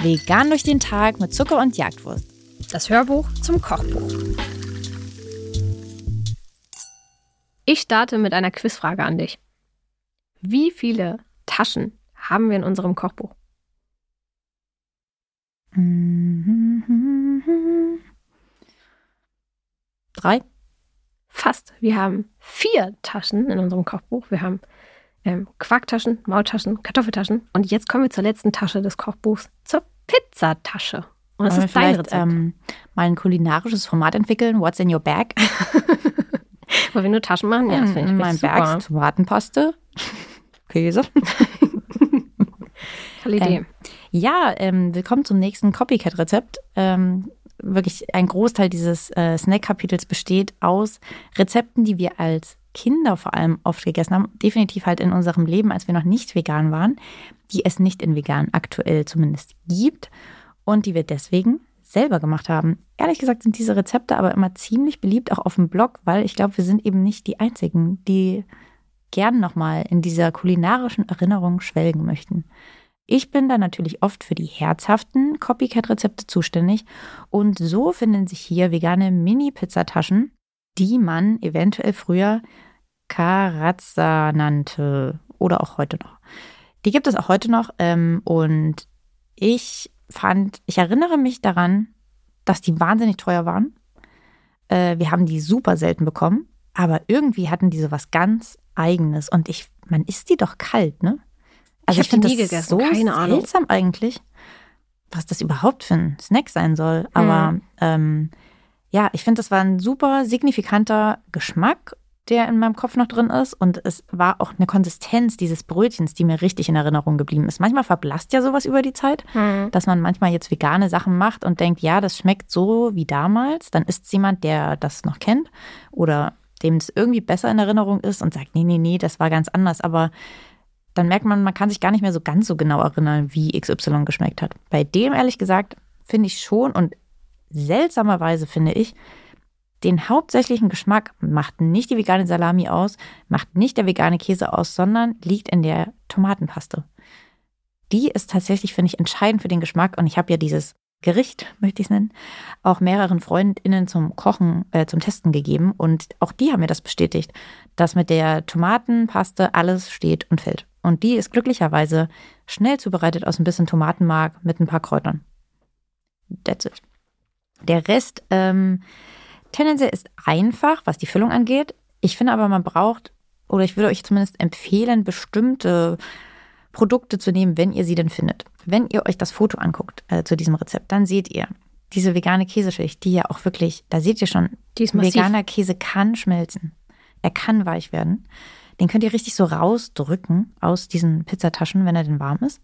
Vegan durch den Tag mit Zucker und Jagdwurst. Das Hörbuch zum Kochbuch. Ich starte mit einer Quizfrage an dich. Wie viele Taschen haben wir in unserem Kochbuch? Drei. Fast. Wir haben vier Taschen in unserem Kochbuch. Wir haben ähm, Quarktaschen, Maultaschen, Kartoffeltaschen. Und jetzt kommen wir zur letzten Tasche des Kochbuchs, zur Pizzatasche. Und das Wollen ist dein Rezept. ähm, mal ein kulinarisches Format entwickeln? What's in your bag? Wollen wir nur Taschen machen? Ja, das finde ich in meinem Bag Tomatenpaste, Käse. Tolle Idee. Ähm, Ja, ähm, willkommen zum nächsten Copycat-Rezept. Ähm, wirklich ein Großteil dieses äh, Snack-Kapitels besteht aus Rezepten, die wir als Kinder vor allem oft gegessen haben. Definitiv halt in unserem Leben, als wir noch nicht vegan waren, die es nicht in vegan aktuell zumindest gibt und die wir deswegen selber gemacht haben. Ehrlich gesagt sind diese Rezepte aber immer ziemlich beliebt, auch auf dem Blog, weil ich glaube, wir sind eben nicht die Einzigen, die gern nochmal in dieser kulinarischen Erinnerung schwelgen möchten. Ich bin da natürlich oft für die herzhaften Copycat-Rezepte zuständig und so finden sich hier vegane Mini-Pizzataschen, die man eventuell früher Carazza nannte oder auch heute noch. Die gibt es auch heute noch ähm, und ich fand, ich erinnere mich daran, dass die wahnsinnig teuer waren. Äh, wir haben die super selten bekommen, aber irgendwie hatten die so was ganz Eigenes und ich, man isst die doch kalt, ne? Also hab ich, finde das gegessen, so keine Ahnung. seltsam eigentlich, was das überhaupt für ein Snack sein soll. Aber Mhm. ähm, ja, ich finde, das war ein super signifikanter Geschmack, der in meinem Kopf noch drin ist. Und es war auch eine Konsistenz dieses Brötchens, die mir richtig in Erinnerung geblieben ist. Manchmal verblasst ja sowas über die Zeit, Hm. dass man manchmal jetzt vegane Sachen macht und denkt, ja, das schmeckt so wie damals. Dann ist es jemand, der das noch kennt oder dem es irgendwie besser in Erinnerung ist und sagt, nee, nee, nee, das war ganz anders. Aber dann merkt man, man kann sich gar nicht mehr so ganz so genau erinnern, wie XY geschmeckt hat. Bei dem, ehrlich gesagt, finde ich schon und seltsamerweise finde ich, den hauptsächlichen Geschmack macht nicht die vegane Salami aus, macht nicht der vegane Käse aus, sondern liegt in der Tomatenpaste. Die ist tatsächlich, finde ich, entscheidend für den Geschmack. Und ich habe ja dieses Gericht, möchte ich es nennen, auch mehreren FreundInnen zum Kochen, äh, zum Testen gegeben. Und auch die haben mir das bestätigt, dass mit der Tomatenpaste alles steht und fällt. Und die ist glücklicherweise schnell zubereitet aus ein bisschen Tomatenmark mit ein paar Kräutern. That's it. Der Rest ähm, tendenziell ist einfach, was die Füllung angeht. Ich finde aber, man braucht, oder ich würde euch zumindest empfehlen, bestimmte Produkte zu nehmen, wenn ihr sie denn findet. Wenn ihr euch das Foto anguckt äh, zu diesem Rezept, dann seht ihr diese vegane Käseschicht, die ja auch wirklich, da seht ihr schon, veganer Käse kann schmelzen. Er kann weich werden. Den könnt ihr richtig so rausdrücken aus diesen Pizzataschen, wenn er denn warm ist.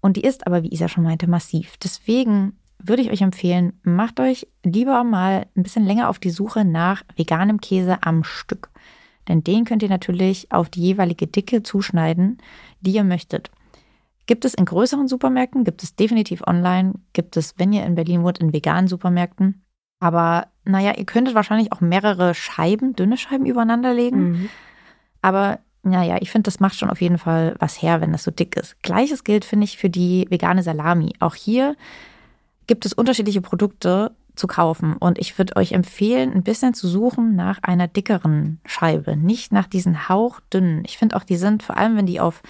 Und die ist aber, wie Isa schon meinte, massiv. Deswegen würde ich euch empfehlen, macht euch lieber mal ein bisschen länger auf die Suche nach veganem Käse am Stück. Denn den könnt ihr natürlich auf die jeweilige Dicke zuschneiden, die ihr möchtet. Gibt es in größeren Supermärkten, gibt es definitiv online, gibt es, wenn ihr in Berlin wohnt, in veganen Supermärkten. Aber naja, ihr könntet wahrscheinlich auch mehrere Scheiben, dünne Scheiben übereinander legen. Mhm. Aber naja, ich finde, das macht schon auf jeden Fall was her, wenn das so dick ist. Gleiches gilt, finde ich, für die vegane Salami. Auch hier gibt es unterschiedliche Produkte zu kaufen. Und ich würde euch empfehlen, ein bisschen zu suchen nach einer dickeren Scheibe, nicht nach diesen hauchdünnen. Ich finde auch, die sind, vor allem wenn die auf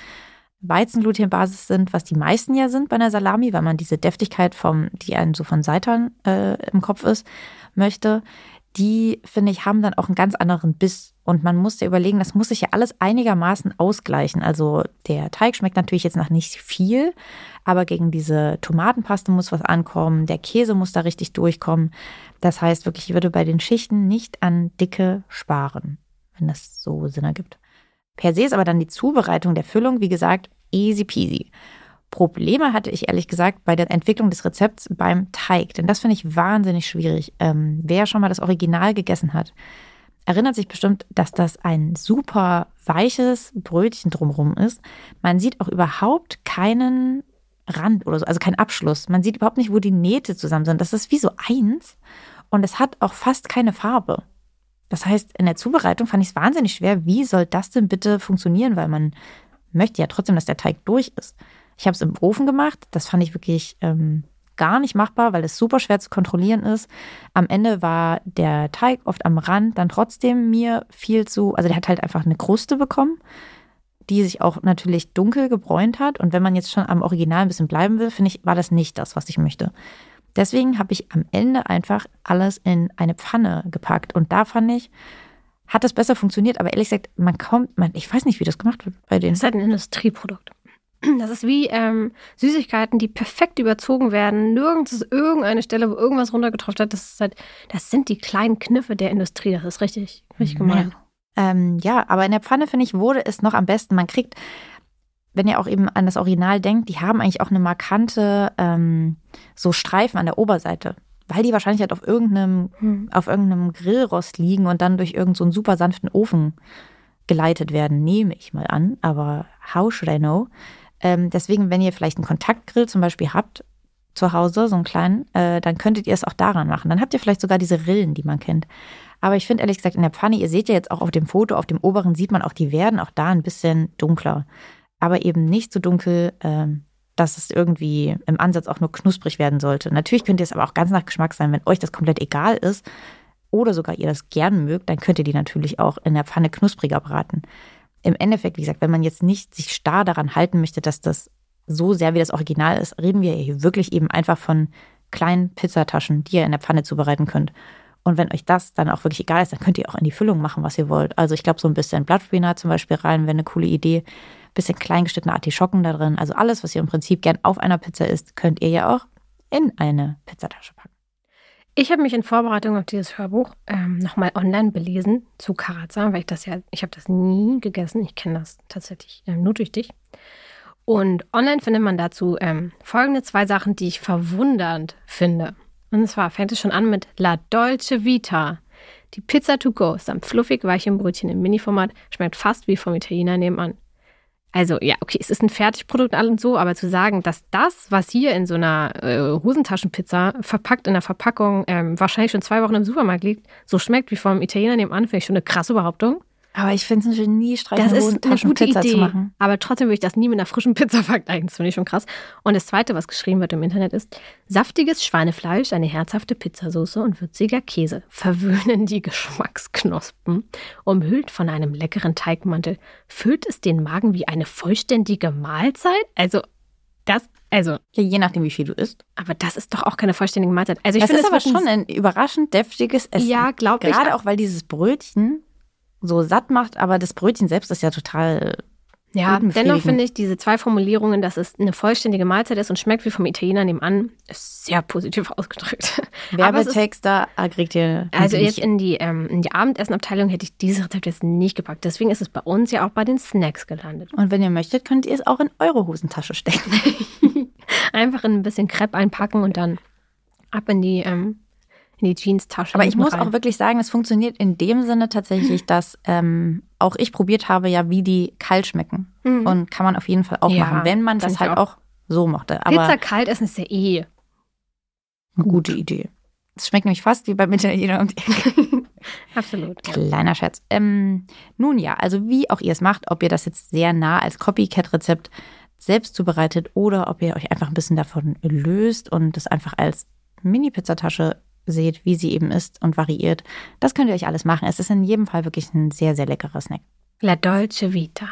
Weizenglutenbasis sind, was die meisten ja sind bei einer Salami, weil man diese Deftigkeit vom, die einen so von Seitan äh, im Kopf ist, möchte, die, finde ich, haben dann auch einen ganz anderen Biss. Und man muss ja überlegen, das muss sich ja alles einigermaßen ausgleichen. Also der Teig schmeckt natürlich jetzt nach nicht viel, aber gegen diese Tomatenpaste muss was ankommen, der Käse muss da richtig durchkommen. Das heißt wirklich, ich würde bei den Schichten nicht an Dicke sparen, wenn das so Sinn ergibt. Per se ist aber dann die Zubereitung der Füllung, wie gesagt, easy peasy. Probleme hatte ich ehrlich gesagt bei der Entwicklung des Rezepts beim Teig, denn das finde ich wahnsinnig schwierig. Ähm, wer schon mal das Original gegessen hat, erinnert sich bestimmt, dass das ein super weiches Brötchen drumherum ist. Man sieht auch überhaupt keinen Rand oder so, also keinen Abschluss. Man sieht überhaupt nicht, wo die Nähte zusammen sind. Das ist wie so eins und es hat auch fast keine Farbe. Das heißt, in der Zubereitung fand ich es wahnsinnig schwer. Wie soll das denn bitte funktionieren? Weil man möchte ja trotzdem, dass der Teig durch ist. Ich habe es im Ofen gemacht. Das fand ich wirklich ähm, gar nicht machbar, weil es super schwer zu kontrollieren ist. Am Ende war der Teig oft am Rand dann trotzdem mir viel zu, also der hat halt einfach eine Kruste bekommen, die sich auch natürlich dunkel gebräunt hat. Und wenn man jetzt schon am Original ein bisschen bleiben will, finde ich, war das nicht das, was ich möchte. Deswegen habe ich am Ende einfach alles in eine Pfanne gepackt. Und da fand ich, hat das besser funktioniert. Aber ehrlich gesagt, man kommt, man, ich weiß nicht, wie das gemacht wird bei denen. Das ist halt ein Industrieprodukt. Das ist wie ähm, Süßigkeiten, die perfekt überzogen werden. Nirgends ist irgendeine Stelle, wo irgendwas runtergetroffen hat. Das, ist halt, das sind die kleinen Kniffe der Industrie. Das ist richtig, richtig gemein. Ja. Ähm, ja, aber in der Pfanne, finde ich, wurde es noch am besten. Man kriegt, wenn ihr auch eben an das Original denkt, die haben eigentlich auch eine markante ähm, so Streifen an der Oberseite. Weil die wahrscheinlich halt auf irgendeinem, hm. auf irgendeinem Grillrost liegen und dann durch irgendeinen so super sanften Ofen geleitet werden, nehme ich mal an. Aber how should I know? Ähm, deswegen, wenn ihr vielleicht einen Kontaktgrill zum Beispiel habt zu Hause, so einen kleinen, äh, dann könntet ihr es auch daran machen. Dann habt ihr vielleicht sogar diese Rillen, die man kennt. Aber ich finde ehrlich gesagt in der Pfanne, ihr seht ja jetzt auch auf dem Foto, auf dem oberen sieht man auch, die werden auch da ein bisschen dunkler. Aber eben nicht so dunkel, ähm, dass es irgendwie im Ansatz auch nur knusprig werden sollte. Natürlich könnt ihr es aber auch ganz nach Geschmack sein, wenn euch das komplett egal ist oder sogar ihr das gern mögt, dann könnt ihr die natürlich auch in der Pfanne knuspriger braten im Endeffekt, wie gesagt, wenn man jetzt nicht sich starr daran halten möchte, dass das so sehr wie das Original ist, reden wir hier wirklich eben einfach von kleinen Pizzataschen, die ihr in der Pfanne zubereiten könnt. Und wenn euch das dann auch wirklich egal ist, dann könnt ihr auch in die Füllung machen, was ihr wollt. Also ich glaube, so ein bisschen Blattspinat zum Beispiel rein wäre eine coole Idee. Bisschen kleingeschnittene Artischocken da drin. Also alles, was ihr im Prinzip gern auf einer Pizza isst, könnt ihr ja auch in eine Pizzatasche packen. Ich habe mich in Vorbereitung auf dieses Hörbuch ähm, nochmal online belesen zu Karazan, weil ich das ja, ich habe das nie gegessen. Ich kenne das tatsächlich ähm, nur durch dich. Und online findet man dazu ähm, folgende zwei Sachen, die ich verwundernd finde. Und zwar fängt es schon an mit La Dolce Vita. Die Pizza to go ist ein fluffig weichen Brötchen im Mini-Format, schmeckt fast wie vom Italiener nebenan. Also ja, okay, es ist ein Fertigprodukt und so, aber zu sagen, dass das, was hier in so einer äh, Hosentaschenpizza verpackt in der Verpackung ähm, wahrscheinlich schon zwei Wochen im Supermarkt liegt, so schmeckt wie vom Italiener nebenan, finde ich schon eine krasse Behauptung. Aber ich finde es ein Geniestreich, das ist eine gute Idee, zu machen. Aber trotzdem würde ich das nie mit einer frischen Pizza vergleichen. Das finde ich schon krass. Und das Zweite, was geschrieben wird im Internet, ist saftiges Schweinefleisch, eine herzhafte Pizzasauce und würziger Käse verwöhnen die Geschmacksknospen. Umhüllt von einem leckeren Teigmantel füllt es den Magen wie eine vollständige Mahlzeit. Also das, also. Ja, je nachdem, wie viel du isst. Aber das ist doch auch keine vollständige Mahlzeit. Also ich das finde, ist aber schon ein überraschend deftiges Essen. Ja, glaube ich. Gerade auch, weil dieses Brötchen so satt macht, aber das Brötchen selbst ist ja total. Ja, dennoch finde ich diese zwei Formulierungen, dass es eine vollständige Mahlzeit ist und schmeckt wie vom Italiener nebenan, ist sehr positiv ausgedrückt. Werbetext, da kriegt ihr. Also jetzt in die, ähm, in die Abendessenabteilung hätte ich dieses Rezept jetzt nicht gepackt. Deswegen ist es bei uns ja auch bei den Snacks gelandet. Und wenn ihr möchtet, könnt ihr es auch in eure Hosentasche stecken. Einfach in ein bisschen Crepe einpacken und dann ab in die ähm, in die Jeans-Tasche. Aber ich muss rein. auch wirklich sagen, es funktioniert in dem Sinne tatsächlich, dass ähm, auch ich probiert habe, ja, wie die kalt schmecken. Mhm. Und kann man auf jeden Fall auch ja, machen, wenn man das halt auch. auch. so mochte. Aber Pizza kalt essen ist ja eh eine gute Idee. Es schmeckt nämlich fast wie beim Italiener um die Ecke. Absolut. Kleiner Scherz. Ähm, nun ja, also wie auch ihr es macht, ob ihr das jetzt sehr nah als Copycat-Rezept selbst zubereitet oder ob ihr euch einfach ein bisschen davon löst und das einfach als Mini-Pizzatasche seht, wie sie eben ist und variiert. Das könnt ihr euch alles machen. Es ist in jedem Fall wirklich ein sehr, sehr leckerer Snack. La Dolce Vita.